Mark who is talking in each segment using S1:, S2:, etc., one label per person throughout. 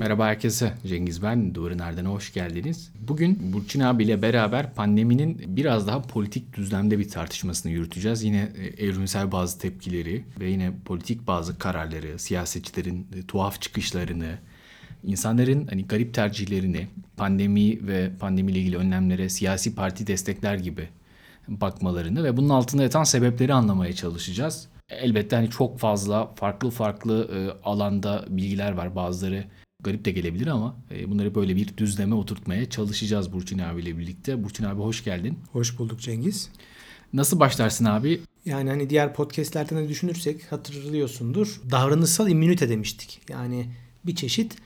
S1: Merhaba herkese. Cengiz ben. Duvarın Ardına hoş geldiniz. Bugün Burçin abiyle beraber pandeminin biraz daha politik düzlemde bir tartışmasını yürüteceğiz. Yine e, evrimsel bazı tepkileri ve yine politik bazı kararları, siyasetçilerin e, tuhaf çıkışlarını, insanların hani garip tercihlerini, pandemi ve pandemiyle ilgili önlemlere siyasi parti destekler gibi bakmalarını ve bunun altında yatan sebepleri anlamaya çalışacağız. Elbette hani çok fazla farklı farklı e, alanda bilgiler var. Bazıları garip de gelebilir ama e, bunları böyle bir düzleme oturtmaya çalışacağız Burçin abiyle birlikte. Burçin abi hoş geldin.
S2: Hoş bulduk Cengiz.
S1: Nasıl başlarsın abi?
S2: Yani hani diğer podcastlerden de düşünürsek hatırlıyorsundur. Davranışsal immünite demiştik. Yani bir çeşit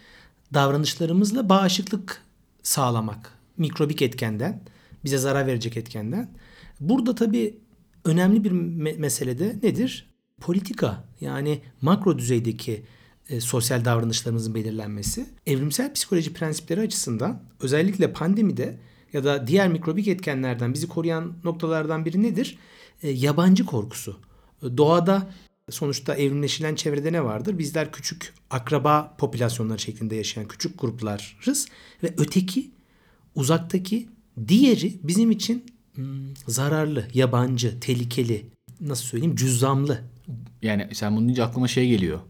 S2: davranışlarımızla bağışıklık sağlamak. Mikrobik etkenden, bize zarar verecek etkenden. Burada tabii önemli bir me- mesele de nedir? Politika. Yani makro düzeydeki e, sosyal davranışlarımızın belirlenmesi. Evrimsel psikoloji prensipleri açısından özellikle pandemide ya da diğer mikrobik etkenlerden bizi koruyan noktalardan biri nedir? E, yabancı korkusu. E, doğada sonuçta evrimleşilen çevrede ne vardır? Bizler küçük akraba popülasyonları şeklinde yaşayan küçük gruplarız ve öteki, uzaktaki, diğeri bizim için hmm, zararlı, yabancı, tehlikeli, nasıl söyleyeyim cüzzamlı.
S1: Yani sen bunu deyince aklıma şey geliyor.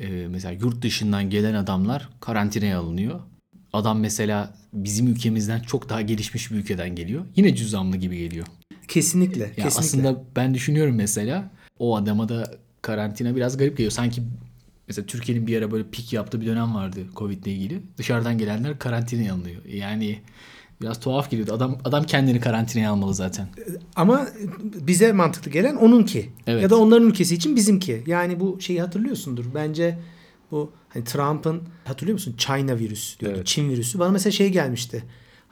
S1: Ee, mesela yurt dışından gelen adamlar karantinaya alınıyor. Adam mesela bizim ülkemizden çok daha gelişmiş bir ülkeden geliyor. Yine cüzdanlı gibi geliyor.
S2: Kesinlikle.
S1: Ya
S2: kesinlikle.
S1: aslında ben düşünüyorum mesela o adama da karantina biraz garip geliyor. Sanki mesela Türkiye'nin bir ara böyle pik yaptığı bir dönem vardı Covid ile ilgili. Dışarıdan gelenler karantinaya alınıyor. Yani biraz tuhaf geliyordu. Adam adam kendini karantinaya almalı zaten.
S2: Ama bize mantıklı gelen onunki.
S1: Evet.
S2: Ya da onların ülkesi için bizimki. Yani bu şeyi hatırlıyorsundur. Bence bu hani Trump'ın hatırlıyor musun? China virüs diyordu.
S1: Evet.
S2: Çin virüsü. Bana mesela şey gelmişti.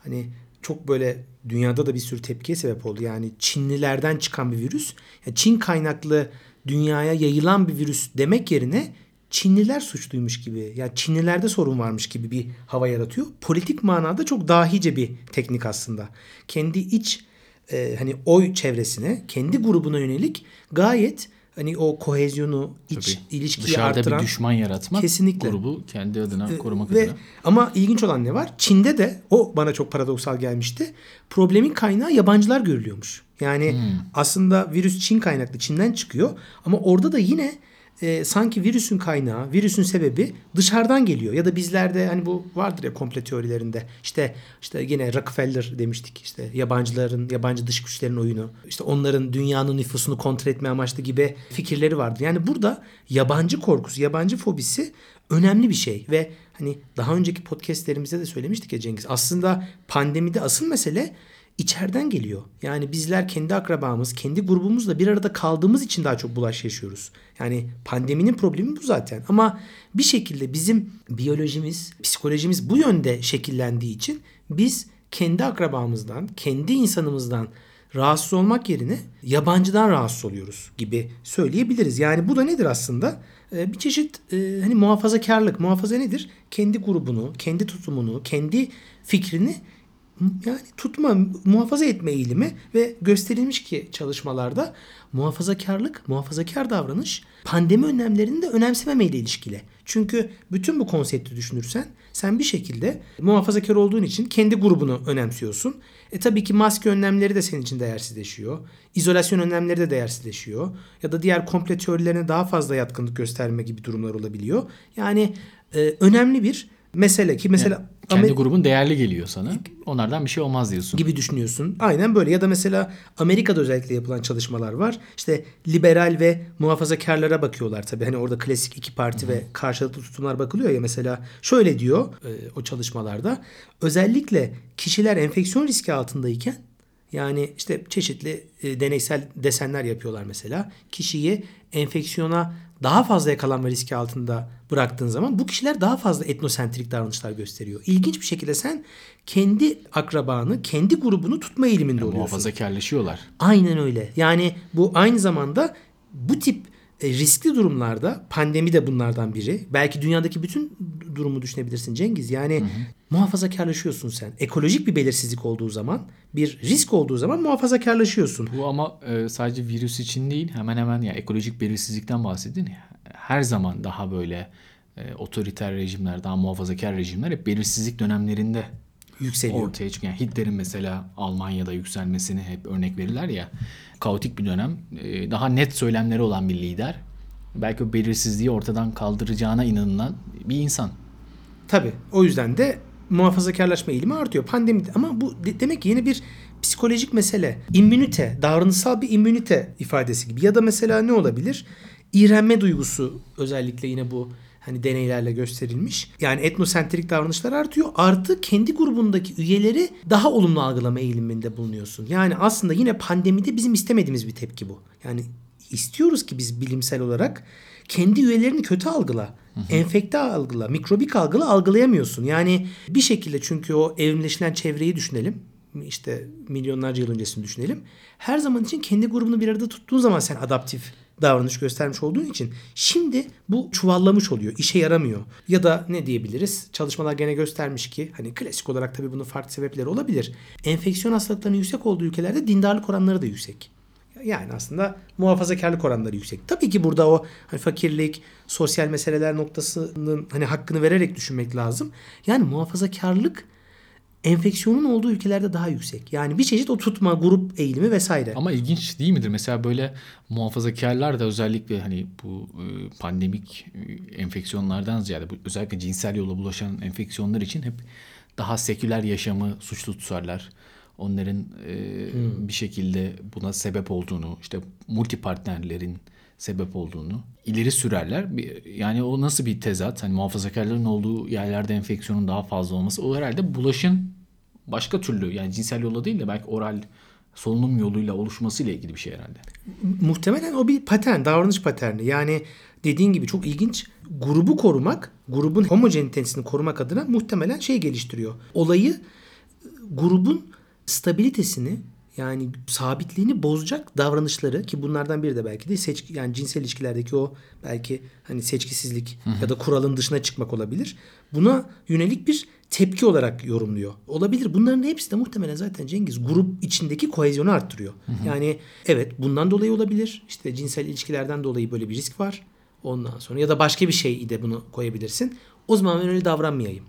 S2: Hani çok böyle dünyada da bir sürü tepkiye sebep oldu. Yani Çinlilerden çıkan bir virüs. Yani Çin kaynaklı dünyaya yayılan bir virüs demek yerine Çinliler suçluymuş gibi. Ya Çinlilerde sorun varmış gibi bir hava yaratıyor. Politik manada çok dahice bir teknik aslında. Kendi iç e, hani oy çevresine, kendi grubuna yönelik gayet hani o kohezyonu, iç
S1: Tabii.
S2: ilişkiyi
S1: Dışarıda
S2: arttıran
S1: bir düşman yaratmak
S2: Kesinlikle.
S1: grubu kendi adına korumak
S2: ve
S1: adına.
S2: ama ilginç olan ne var? Çin'de de o bana çok paradoksal gelmişti. Problemin kaynağı yabancılar görülüyormuş. Yani
S1: Hmm.
S2: aslında virüs Çin kaynaklı Çin'den çıkıyor ama orada da yine e, sanki virüsün kaynağı, virüsün sebebi dışarıdan geliyor. Ya da bizlerde hani bu vardır ya komple teorilerinde. İşte işte yine Rockefeller demiştik. İşte yabancıların, yabancı dış güçlerin oyunu. İşte onların dünyanın nüfusunu kontrol etme amaçlı gibi fikirleri vardı. Yani burada yabancı korkusu, yabancı fobisi önemli bir şey ve hani daha önceki podcastlerimizde de söylemiştik ya Cengiz. Aslında pandemide asıl mesele içeriden geliyor. Yani bizler kendi akrabamız, kendi grubumuzla bir arada kaldığımız için daha çok bulaş yaşıyoruz. Yani pandeminin problemi bu zaten. Ama bir şekilde bizim biyolojimiz, psikolojimiz bu yönde şekillendiği için biz kendi akrabamızdan, kendi insanımızdan rahatsız olmak yerine yabancıdan rahatsız oluyoruz gibi söyleyebiliriz. Yani bu da nedir aslında? Ee, bir çeşit e, hani muhafazakarlık. Muhafaza nedir? Kendi grubunu, kendi tutumunu, kendi fikrini yani tutma, muhafaza etme eğilimi ve gösterilmiş ki çalışmalarda muhafazakarlık, muhafazakar davranış pandemi önlemlerini de önemsememeyle ilişkili. Çünkü bütün bu konsepti düşünürsen sen bir şekilde muhafazakar olduğun için kendi grubunu önemsiyorsun. E tabii ki maske önlemleri de senin için değersizleşiyor. İzolasyon önlemleri de değersizleşiyor. Ya da diğer komple teorilerine daha fazla yatkınlık gösterme gibi durumlar olabiliyor. Yani e, önemli bir mesele ki mesela
S1: Yani kendi
S2: Amer-
S1: grubun değerli geliyor sana. Onlardan bir şey olmaz diyorsun.
S2: gibi düşünüyorsun. Aynen böyle ya da mesela Amerika'da özellikle yapılan çalışmalar var. İşte liberal ve muhafazakarlara bakıyorlar tabii. Hani orada klasik iki parti ve karşılıklı tutumlar bakılıyor ya mesela şöyle diyor e, o çalışmalarda. Özellikle kişiler enfeksiyon riski altındayken yani işte çeşitli e, deneysel desenler yapıyorlar mesela. Kişiyi enfeksiyona daha fazla yakalanma riski altında bıraktığın zaman bu kişiler daha fazla etnosentrik davranışlar gösteriyor. İlginç bir şekilde sen kendi akrabanı, kendi grubunu tutma eğiliminde oluyorsun.
S1: Muhafazakarlaşıyorlar.
S2: Aynen öyle. Yani bu aynı zamanda bu tip e, riskli durumlarda pandemi de bunlardan biri. Belki dünyadaki bütün durumu düşünebilirsin Cengiz. Yani muhafazakarlaşıyorsun sen. Ekolojik bir belirsizlik olduğu zaman, bir risk olduğu zaman muhafazakarlaşıyorsun.
S1: Bu ama e, sadece virüs için değil hemen hemen ya ekolojik belirsizlikten bahsedin. her zaman daha böyle e, otoriter rejimler, daha muhafazakar rejimler hep belirsizlik dönemlerinde
S2: yükseliyor.
S1: ortaya çıkıyor. Yani Hitler'in mesela Almanya'da yükselmesini hep örnek verirler ya. Kaotik bir dönem. e, Daha net söylemleri olan bir lider. Belki o belirsizliği ortadan kaldıracağına inanılan bir insan.
S2: Tabii. O yüzden de muhafazakarlaşma eğilimi artıyor. Pandemi ama bu de- demek ki yine bir psikolojik mesele. İmmünite, davranışsal bir immünite ifadesi gibi. Ya da mesela ne olabilir? İğrenme duygusu özellikle yine bu hani deneylerle gösterilmiş. Yani etnosentrik davranışlar artıyor. Artı kendi grubundaki üyeleri daha olumlu algılama eğiliminde bulunuyorsun. Yani aslında yine pandemide bizim istemediğimiz bir tepki bu. Yani istiyoruz ki biz bilimsel olarak kendi üyelerini kötü algıla. Enfekte algıla, mikrobik algıla algılayamıyorsun. Yani bir şekilde çünkü o evrimleşilen çevreyi düşünelim. İşte milyonlarca yıl öncesini düşünelim. Her zaman için kendi grubunu bir arada tuttuğun zaman sen adaptif davranış göstermiş olduğun için şimdi bu çuvallamış oluyor. işe yaramıyor. Ya da ne diyebiliriz? Çalışmalar gene göstermiş ki hani klasik olarak tabii bunun farklı sebepleri olabilir. Enfeksiyon hastalıklarının yüksek olduğu ülkelerde dindarlık oranları da yüksek. Yani aslında muhafazakarlık oranları yüksek. Tabii ki burada o hani fakirlik, sosyal meseleler noktasının hani hakkını vererek düşünmek lazım. Yani muhafazakarlık enfeksiyonun olduğu ülkelerde daha yüksek. Yani bir çeşit o tutma, grup eğilimi vesaire.
S1: Ama ilginç değil midir? Mesela böyle muhafazakarlar da özellikle hani bu e, pandemik e, enfeksiyonlardan ziyade bu özellikle cinsel yola bulaşan enfeksiyonlar için hep daha seküler yaşamı suçlu tutarlar. Onların e, bir şekilde buna sebep olduğunu, işte multipartnerlerin sebep olduğunu ileri sürerler. Yani o nasıl bir tezat? Hani muhafazakarların olduğu yerlerde enfeksiyonun daha fazla olması. O herhalde bulaşın başka türlü yani cinsel yolla değil de belki oral solunum yoluyla oluşmasıyla ilgili bir şey herhalde.
S2: Muhtemelen o bir patern, davranış paterni. Yani dediğin gibi çok ilginç. Grubu korumak, grubun homojenitesini korumak adına muhtemelen şey geliştiriyor. Olayı grubun stabilitesini yani sabitliğini bozacak davranışları ki bunlardan biri de belki de seçki yani cinsel ilişkilerdeki o belki hani seçkisizlik ya da kuralın dışına çıkmak olabilir. Buna yönelik bir tepki olarak yorumluyor. Olabilir. Bunların hepsi de muhtemelen zaten Cengiz grup içindeki kohezyonu arttırıyor. Yani evet bundan dolayı olabilir. İşte cinsel ilişkilerden dolayı böyle bir risk var. Ondan sonra ya da başka bir şey de bunu koyabilirsin. O zaman ben öyle davranmayayım.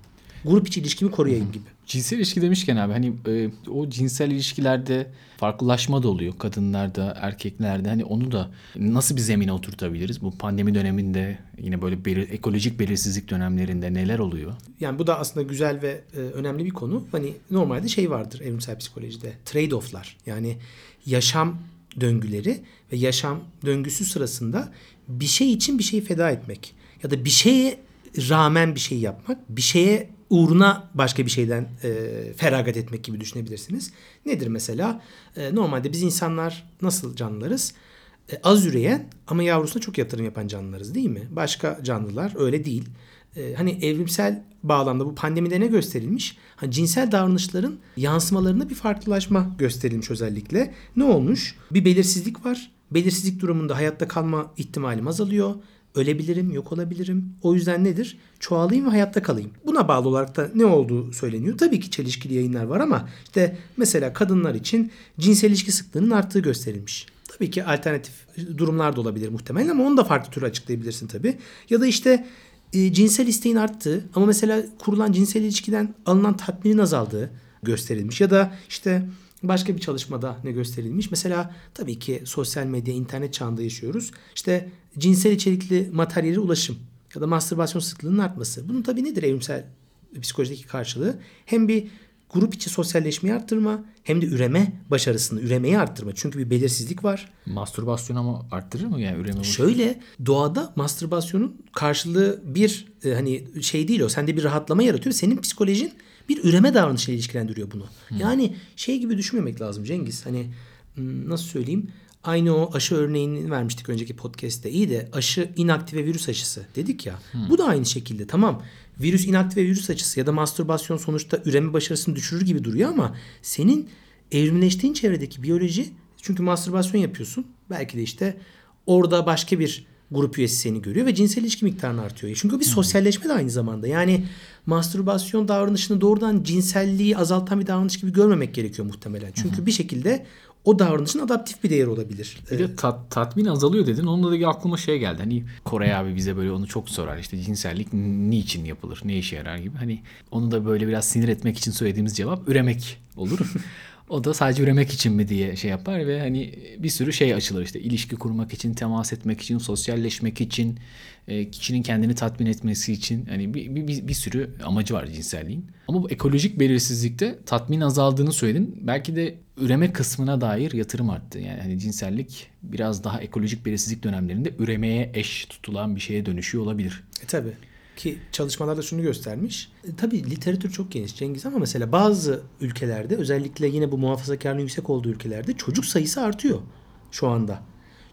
S2: Grup içi ilişkimi koruyayım gibi.
S1: Cinsel ilişki demişken abi hani e, o cinsel ilişkilerde farklılaşma da oluyor kadınlarda, erkeklerde. Hani onu da nasıl bir zemine oturtabiliriz? Bu pandemi döneminde yine böyle belir- ekolojik belirsizlik dönemlerinde neler oluyor?
S2: Yani bu da aslında güzel ve e, önemli bir konu. Hani normalde şey vardır evrimsel psikolojide. Trade-off'lar. Yani yaşam döngüleri ve yaşam döngüsü sırasında bir şey için bir şeyi feda etmek ya da bir şeye rağmen bir şey yapmak, bir şeye uğruna başka bir şeyden e, feragat etmek gibi düşünebilirsiniz. Nedir mesela? E, normalde biz insanlar nasıl canlılarız? E, az üreyen ama yavrusuna çok yatırım yapan canlılarız değil mi? Başka canlılar öyle değil. E, hani evrimsel bağlamda bu pandemide ne gösterilmiş? Hani cinsel davranışların yansımalarında bir farklılaşma gösterilmiş özellikle. Ne olmuş? Bir belirsizlik var. Belirsizlik durumunda hayatta kalma ihtimalim azalıyor. Ölebilirim, yok olabilirim. O yüzden nedir? Çoğalayım ve hayatta kalayım. Buna bağlı olarak da ne olduğu söyleniyor. Tabii ki çelişkili yayınlar var ama işte mesela kadınlar için cinsel ilişki sıklığının arttığı gösterilmiş. Tabii ki alternatif durumlar da olabilir muhtemelen ama onu da farklı türlü açıklayabilirsin tabii. Ya da işte e, cinsel isteğin arttığı ama mesela kurulan cinsel ilişkiden alınan tatminin azaldığı gösterilmiş. Ya da işte başka bir çalışmada ne gösterilmiş? Mesela tabii ki sosyal medya, internet çağında yaşıyoruz. İşte cinsel içerikli materyale ulaşım ya da mastürbasyon sıklığının artması. Bunun tabii nedir evrimsel psikolojideki karşılığı? Hem bir grup içi sosyalleşmeyi arttırma hem de üreme başarısını, üremeyi arttırma. Çünkü bir belirsizlik var.
S1: Mastürbasyon ama arttırır mı yani üreme?
S2: Şöyle doğada mastürbasyonun karşılığı bir e, hani şey değil o. Sende bir rahatlama yaratıyor. Senin psikolojin bir üreme davranışıyla ilişkilendiriyor bunu. Yani şey gibi düşünmemek lazım Cengiz. Hani hmm, nasıl söyleyeyim? Aynı o aşı örneğini vermiştik önceki podcast'te. İyi de aşı inaktive virüs aşısı dedik ya. Bu da aynı şekilde tamam. Virüs inaktive virüs aşısı ya da mastürbasyon sonuçta üreme başarısını düşürür gibi duruyor ama senin evrimleştiğin çevredeki biyoloji çünkü mastürbasyon yapıyorsun. Belki de işte orada başka bir grup üyesi seni görüyor ve cinsel ilişki miktarını artıyor. Çünkü bir sosyalleşme de aynı zamanda. Yani mastürbasyon davranışını doğrudan cinselliği azaltan bir davranış gibi görmemek gerekiyor muhtemelen. Çünkü bir şekilde o davranışın adaptif bir değer olabilir.
S1: Bir de tat, tatmin azalıyor dedin. Onunla da aklıma şey geldi. Hani Koray abi bize böyle onu çok sorar. İşte cinsellik niçin yapılır? Ne işe yarar gibi. Hani onu da böyle biraz sinir etmek için söylediğimiz cevap üremek olur. O da sadece üremek için mi diye şey yapar ve hani bir sürü şey açılır işte ilişki kurmak için, temas etmek için, sosyalleşmek için, e, kişinin kendini tatmin etmesi için hani bir, bir, bir sürü amacı var cinselliğin. Ama bu ekolojik belirsizlikte tatmin azaldığını söyledin. Belki de üreme kısmına dair yatırım arttı. Yani hani cinsellik biraz daha ekolojik belirsizlik dönemlerinde üremeye eş tutulan bir şeye dönüşüyor olabilir.
S2: E tabi. Ki çalışmalarda şunu göstermiş. E, tabii literatür çok geniş Cengiz ama mesela bazı ülkelerde özellikle yine bu muhafazakarlığın yüksek olduğu ülkelerde çocuk sayısı artıyor şu anda.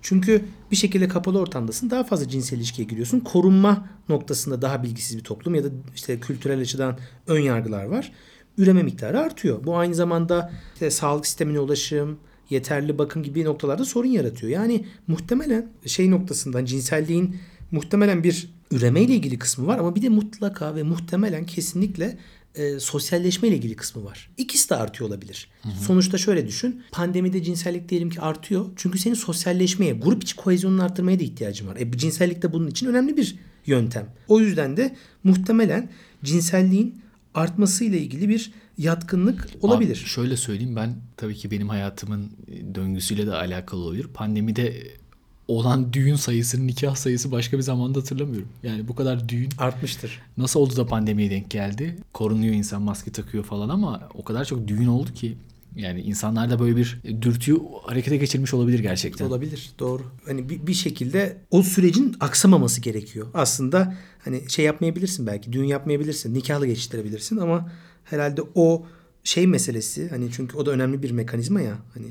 S2: Çünkü bir şekilde kapalı ortamdasın. Daha fazla cinsel ilişkiye giriyorsun. Korunma noktasında daha bilgisiz bir toplum ya da işte kültürel açıdan ön yargılar var. Üreme miktarı artıyor. Bu aynı zamanda işte sağlık sistemine ulaşım, yeterli bakım gibi noktalarda sorun yaratıyor. Yani muhtemelen şey noktasından cinselliğin muhtemelen bir üreme ile ilgili kısmı var ama bir de mutlaka ve muhtemelen kesinlikle e, sosyalleşme ile ilgili kısmı var. İkisi de artıyor olabilir. Hı hı. Sonuçta şöyle düşün. Pandemide cinsellik diyelim ki artıyor. Çünkü senin sosyalleşmeye, grup içi kohezyonunu arttırmaya da ihtiyacın var. E, cinsellik de bunun için önemli bir yöntem. O yüzden de muhtemelen cinselliğin artmasıyla ilgili bir yatkınlık olabilir.
S1: Abi şöyle söyleyeyim ben tabii ki benim hayatımın döngüsüyle de alakalı olabilir. Pandemide olan düğün sayısının nikah sayısı başka bir zamanda hatırlamıyorum. Yani bu kadar düğün
S2: artmıştır.
S1: Nasıl oldu da pandemiye denk geldi? Korunuyor insan maske takıyor falan ama o kadar çok düğün oldu ki yani insanlarda böyle bir dürtüyü harekete geçirmiş olabilir gerçekten.
S2: Olabilir doğru. Hani bir, bir şekilde o sürecin aksamaması gerekiyor. Aslında hani şey yapmayabilirsin belki düğün yapmayabilirsin nikahlı geçiştirebilirsin ama herhalde o şey meselesi hani çünkü o da önemli bir mekanizma ya hani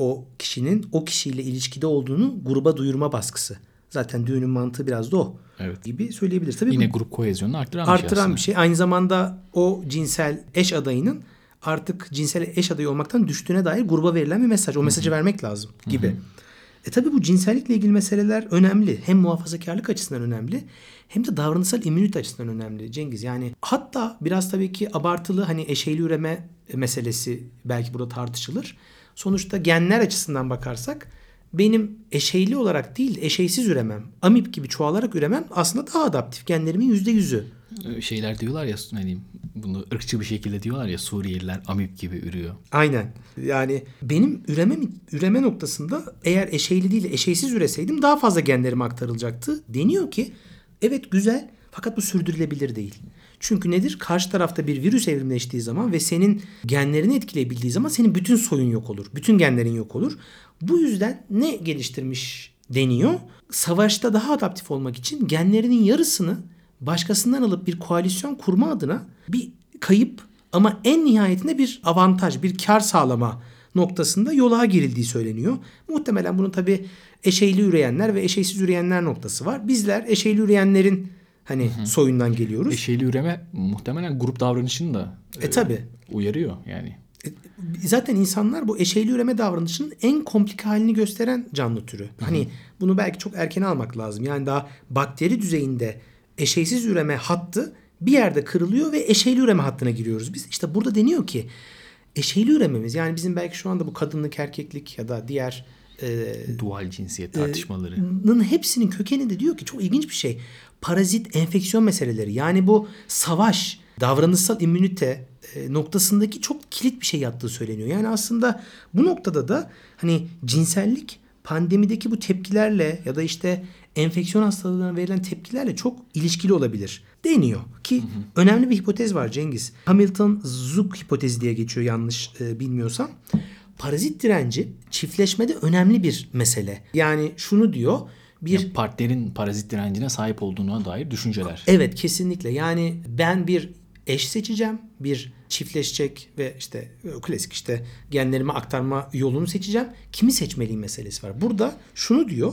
S2: o kişinin o kişiyle ilişkide olduğunu gruba duyurma baskısı. Zaten düğünün mantığı biraz da o evet. gibi söyleyebiliriz.
S1: Tabii Yine bu, grup kohezyonunu arttıran,
S2: arttıran
S1: bir şey.
S2: bir şey. Aynı zamanda o cinsel eş adayının artık cinsel eş adayı olmaktan düştüğüne dair gruba verilen bir mesaj. O mesajı Hı-hı. vermek lazım gibi. Hı-hı. E tabii bu cinsellikle ilgili meseleler önemli. Hem muhafazakarlık açısından önemli hem de davranışsal immünite açısından önemli Cengiz. Yani hatta biraz tabii ki abartılı hani eşeyli üreme meselesi belki burada tartışılır. Sonuçta genler açısından bakarsak benim eşeyli olarak değil eşeysiz üremem, amip gibi çoğalarak üremem aslında daha adaptif. Genlerimin yüzde yüzü.
S1: Ee, şeyler diyorlar ya hani bunu ırkçı bir şekilde diyorlar ya Suriyeliler amip gibi ürüyor.
S2: Aynen. Yani benim üreme üreme noktasında eğer eşeyli değil eşeysiz üreseydim daha fazla genlerime aktarılacaktı. Deniyor ki evet güzel fakat bu sürdürülebilir değil. Çünkü nedir? Karşı tarafta bir virüs evrimleştiği zaman ve senin genlerini etkileyebildiği zaman senin bütün soyun yok olur. Bütün genlerin yok olur. Bu yüzden ne geliştirmiş deniyor? Savaşta daha adaptif olmak için genlerinin yarısını başkasından alıp bir koalisyon kurma adına bir kayıp ama en nihayetinde bir avantaj, bir kar sağlama noktasında yola girildiği söyleniyor. Muhtemelen bunun tabi eşeyli üreyenler ve eşeysiz üreyenler noktası var. Bizler eşeyli üreyenlerin Hani hı hı. soyundan geliyoruz.
S1: Eşeğli üreme muhtemelen grup davranışını da
S2: e, e, tabi.
S1: uyarıyor yani.
S2: E, zaten insanlar bu eşeğli üreme davranışının en komplike halini gösteren canlı türü. Hı hı. Hani bunu belki çok erken almak lazım. Yani daha bakteri düzeyinde eşeysiz üreme hattı bir yerde kırılıyor ve eşeğli üreme hattına giriyoruz biz. İşte burada deniyor ki eşeğli ürememiz yani bizim belki şu anda bu kadınlık erkeklik ya da diğer
S1: e, dual cinsiyet.
S2: E, hepsinin kökeni de diyor ki çok ilginç bir şey parazit enfeksiyon meseleleri yani bu savaş, davranışsal immünite e, noktasındaki çok kilit bir şey yaptığı söyleniyor. Yani aslında bu noktada da hani cinsellik pandemideki bu tepkilerle ya da işte enfeksiyon hastalığına verilen tepkilerle çok ilişkili olabilir deniyor ki hı hı. önemli bir hipotez var Cengiz. Hamilton-Zook hipotezi diye geçiyor yanlış e, bilmiyorsam. Parazit direnci çiftleşmede önemli bir mesele. Yani şunu diyor
S1: bir ya partnerin parazit direncine sahip olduğuna dair düşünceler.
S2: Evet kesinlikle. Yani ben bir eş seçeceğim. Bir çiftleşecek ve işte klasik işte genlerimi aktarma yolunu seçeceğim. Kimi seçmeliyim meselesi var. Burada şunu diyor.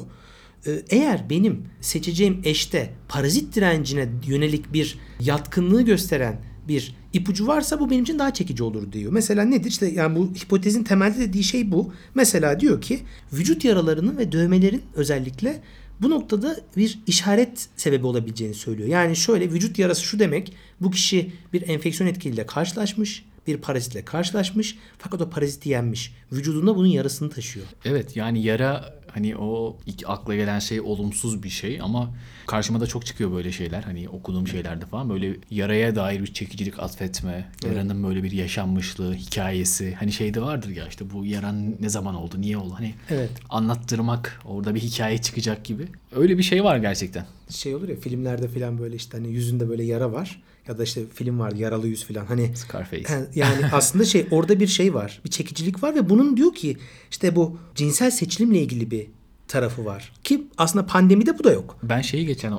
S2: E, eğer benim seçeceğim eşte parazit direncine yönelik bir yatkınlığı gösteren bir ipucu varsa bu benim için daha çekici olur diyor. Mesela nedir? İşte yani bu hipotezin temelde dediği şey bu. Mesela diyor ki vücut yaralarının ve dövmelerin özellikle bu noktada bir işaret sebebi olabileceğini söylüyor. Yani şöyle vücut yarası şu demek bu kişi bir enfeksiyon etkiliyle karşılaşmış bir parazitle karşılaşmış fakat o paraziti yenmiş. Vücudunda bunun yarasını taşıyor.
S1: Evet yani yara hani o ilk akla gelen şey olumsuz bir şey ama karşıma da çok çıkıyor böyle şeyler. Hani okuduğum şeylerde falan böyle yaraya dair bir çekicilik atfetme, yaranın böyle bir yaşanmışlığı, hikayesi. Hani şeyde vardır ya işte bu yaran ne zaman oldu, niye oldu? Hani
S2: Evet.
S1: anlattırmak, orada bir hikaye çıkacak gibi. Öyle bir şey var gerçekten.
S2: Şey olur ya filmlerde falan böyle işte hani yüzünde böyle yara var. Ya da işte film var yaralı yüz falan. Hani
S1: Scarface.
S2: Yani aslında şey orada bir şey var. Bir çekicilik var ve bunun diyor ki işte bu cinsel seçilimle ilgili bir tarafı var. Ki aslında pandemide bu da yok.
S1: Ben şeyi geçen e,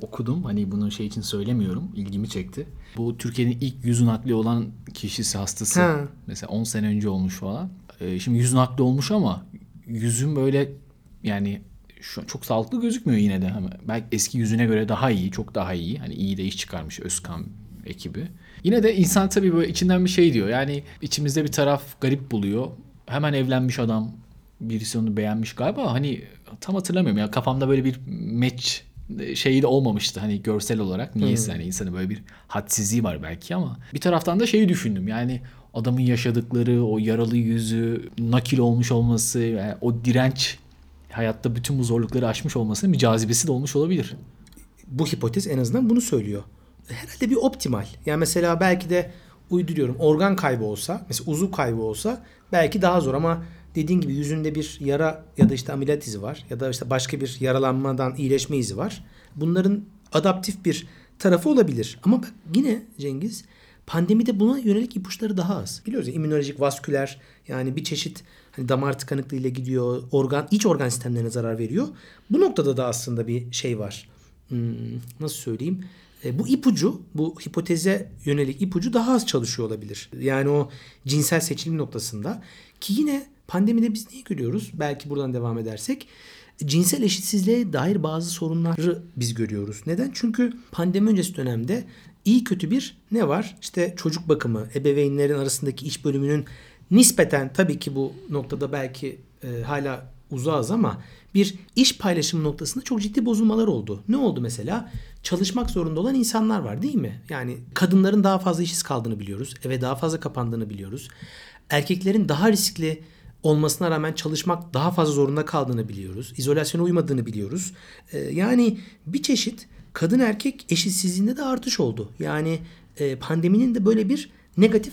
S1: okudum. Hani bunun şey için söylemiyorum. ilgimi çekti. Bu Türkiye'nin ilk yüz nakli olan kişisi hastası.
S2: Ha.
S1: Mesela 10 sene önce olmuş falan. E, şimdi yüz nakli olmuş ama yüzün böyle yani şu çok sağlıklı gözükmüyor yine de. Ama belki eski yüzüne göre daha iyi. Çok daha iyi. Hani iyi de iş çıkarmış Özkan ekibi. Yine de insan tabii böyle içinden bir şey diyor. Yani içimizde bir taraf garip buluyor. Hemen evlenmiş adam birisi onu beğenmiş galiba. Hani tam hatırlamıyorum ya kafamda böyle bir match şeyi de olmamıştı hani görsel olarak. Niyeyse hani insanın böyle bir hadsizliği var belki ama bir taraftan da şeyi düşündüm. Yani adamın yaşadıkları, o yaralı yüzü, nakil olmuş olması, yani o direnç hayatta bütün bu zorlukları aşmış olmasının bir cazibesi de olmuş olabilir.
S2: Bu hipotez en azından bunu söylüyor. Herhalde bir optimal. Yani mesela belki de uyduruyorum organ kaybı olsa, mesela uzuv kaybı olsa belki daha zor ama dediğin gibi yüzünde bir yara ya da işte ameliyat izi var ya da işte başka bir yaralanmadan iyileşme izi var. Bunların adaptif bir tarafı olabilir. Ama bak yine Cengiz pandemide buna yönelik ipuçları daha az. Biliyoruz ya immünolojik vasküler yani bir çeşit hani damar tıkanıklığıyla gidiyor. Organ iç organ sistemlerine zarar veriyor. Bu noktada da aslında bir şey var. Hmm, nasıl söyleyeyim? E, bu ipucu, bu hipoteze yönelik ipucu daha az çalışıyor olabilir. Yani o cinsel seçilim noktasında ki yine pandemide biz neyi görüyoruz? Belki buradan devam edersek cinsel eşitsizliğe dair bazı sorunları biz görüyoruz. Neden? Çünkü pandemi öncesi dönemde iyi kötü bir ne var? İşte çocuk bakımı, ebeveynlerin arasındaki iş bölümünün nispeten tabii ki bu noktada belki e, hala uzağız ama bir iş paylaşımı noktasında çok ciddi bozulmalar oldu. Ne oldu mesela? Çalışmak zorunda olan insanlar var değil mi? Yani kadınların daha fazla işsiz kaldığını biliyoruz. Eve daha fazla kapandığını biliyoruz. Erkeklerin daha riskli olmasına rağmen çalışmak daha fazla zorunda kaldığını biliyoruz. İzolasyona uymadığını biliyoruz. Ee, yani bir çeşit kadın erkek eşitsizliğinde de artış oldu. Yani e, pandeminin de böyle bir negatif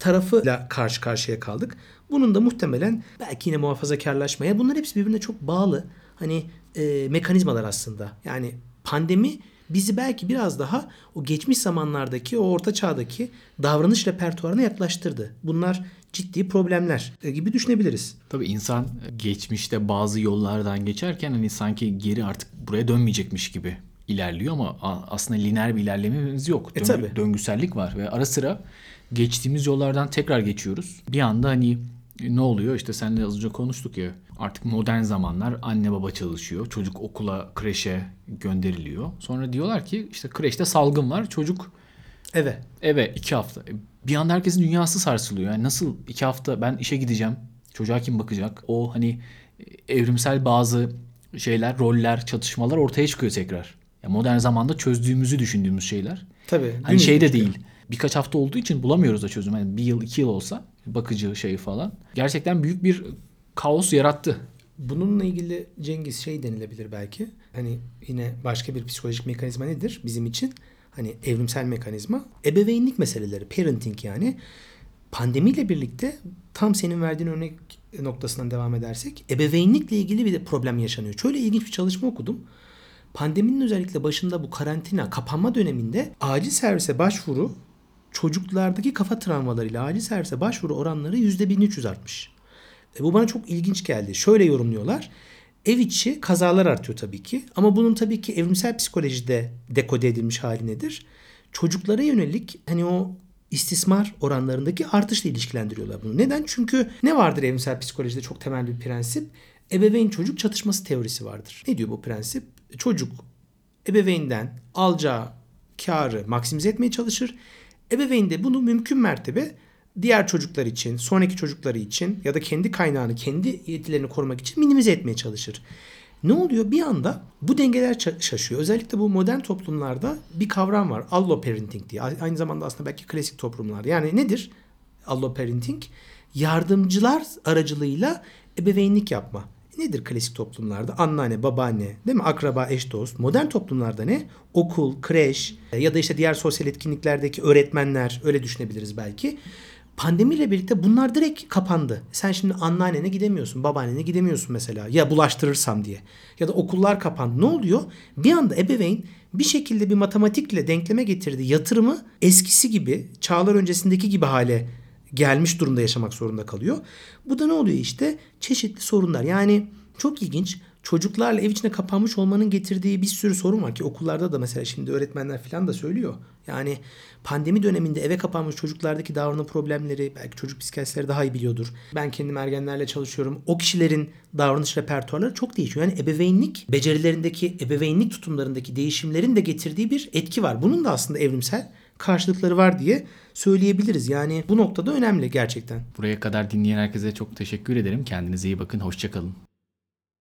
S2: tarafıyla karşı karşıya kaldık. Bunun da muhtemelen belki yine muhafazakarlaşmaya bunlar hepsi birbirine çok bağlı. Hani e, mekanizmalar aslında. Yani pandemi bizi belki biraz daha o geçmiş zamanlardaki o orta çağdaki davranış repertuarına yaklaştırdı. Bunlar ciddi problemler e, gibi düşünebiliriz.
S1: Tabii insan geçmişte bazı yollardan geçerken hani sanki geri artık buraya dönmeyecekmiş gibi ilerliyor ama aslında lineer bir ilerlememiz yok.
S2: E,
S1: Döngü-
S2: tabii.
S1: döngüsellik var ve ara sıra geçtiğimiz yollardan tekrar geçiyoruz. Bir anda hani ne oluyor? İşte seninle az önce konuştuk ya. Artık modern zamanlar anne baba çalışıyor. Çocuk okula, kreşe gönderiliyor. Sonra diyorlar ki işte kreşte salgın var. Çocuk
S2: Evet.
S1: eve iki hafta. Bir anda herkesin dünyası sarsılıyor. Yani nasıl iki hafta ben işe gideceğim. Çocuğa kim bakacak? O hani evrimsel bazı şeyler, roller, çatışmalar ortaya çıkıyor tekrar. Ya modern zamanda çözdüğümüzü düşündüğümüz şeyler.
S2: Tabii.
S1: Hani şey de değil. Birkaç hafta olduğu için bulamıyoruz da çözüm. Yani bir yıl, iki yıl olsa bakıcı şey falan. Gerçekten büyük bir kaos yarattı.
S2: Bununla ilgili Cengiz şey denilebilir belki. Hani yine başka bir psikolojik mekanizma nedir bizim için? Hani evrimsel mekanizma. Ebeveynlik meseleleri, parenting yani. Pandemiyle birlikte tam senin verdiğin örnek noktasından devam edersek ebeveynlikle ilgili bir de problem yaşanıyor. Şöyle ilginç bir çalışma okudum. Pandeminin özellikle başında bu karantina, kapanma döneminde acil servise başvuru çocuklardaki kafa travmalarıyla acil servise başvuru oranları %1300 artmış. E, bu bana çok ilginç geldi. Şöyle yorumluyorlar. Ev içi kazalar artıyor tabii ki. Ama bunun tabii ki evrimsel psikolojide dekode edilmiş hali nedir? Çocuklara yönelik hani o istismar oranlarındaki artışla ilişkilendiriyorlar bunu. Neden? Çünkü ne vardır evrimsel psikolojide çok temel bir prensip? Ebeveyn çocuk çatışması teorisi vardır. Ne diyor bu prensip? Çocuk ebeveynden alacağı karı maksimize etmeye çalışır. Ebeveyn de bunu mümkün mertebe diğer çocuklar için, sonraki çocukları için ya da kendi kaynağını, kendi yetilerini korumak için minimize etmeye çalışır. Ne oluyor? Bir anda bu dengeler şaşıyor. Özellikle bu modern toplumlarda bir kavram var. Alloparenting diye. Aynı zamanda aslında belki klasik toplumlar. Yani nedir? Alloparenting yardımcılar aracılığıyla ebeveynlik yapma. Nedir klasik toplumlarda? Anneanne, babaanne, değil mi? Akraba, eş, dost. Modern toplumlarda ne? Okul, kreş ya da işte diğer sosyal etkinliklerdeki öğretmenler öyle düşünebiliriz belki. Pandemiyle birlikte bunlar direkt kapandı. Sen şimdi anneannene gidemiyorsun, babaannene gidemiyorsun mesela. Ya bulaştırırsam diye. Ya da okullar kapandı. Ne oluyor? Bir anda ebeveyn bir şekilde bir matematikle denkleme getirdiği yatırımı eskisi gibi, çağlar öncesindeki gibi hale gelmiş durumda yaşamak zorunda kalıyor. Bu da ne oluyor işte? Çeşitli sorunlar. Yani çok ilginç. Çocuklarla ev içine kapanmış olmanın getirdiği bir sürü sorun var ki okullarda da mesela şimdi öğretmenler falan da söylüyor. Yani pandemi döneminde eve kapanmış çocuklardaki davranım problemleri belki çocuk psikiyatristleri daha iyi biliyordur. Ben kendim ergenlerle çalışıyorum. O kişilerin davranış repertuarları çok değişiyor. Yani ebeveynlik becerilerindeki, ebeveynlik tutumlarındaki değişimlerin de getirdiği bir etki var. Bunun da aslında evrimsel karşılıkları var diye söyleyebiliriz. Yani bu noktada önemli gerçekten.
S1: Buraya kadar dinleyen herkese çok teşekkür ederim. Kendinize iyi bakın. Hoşçakalın.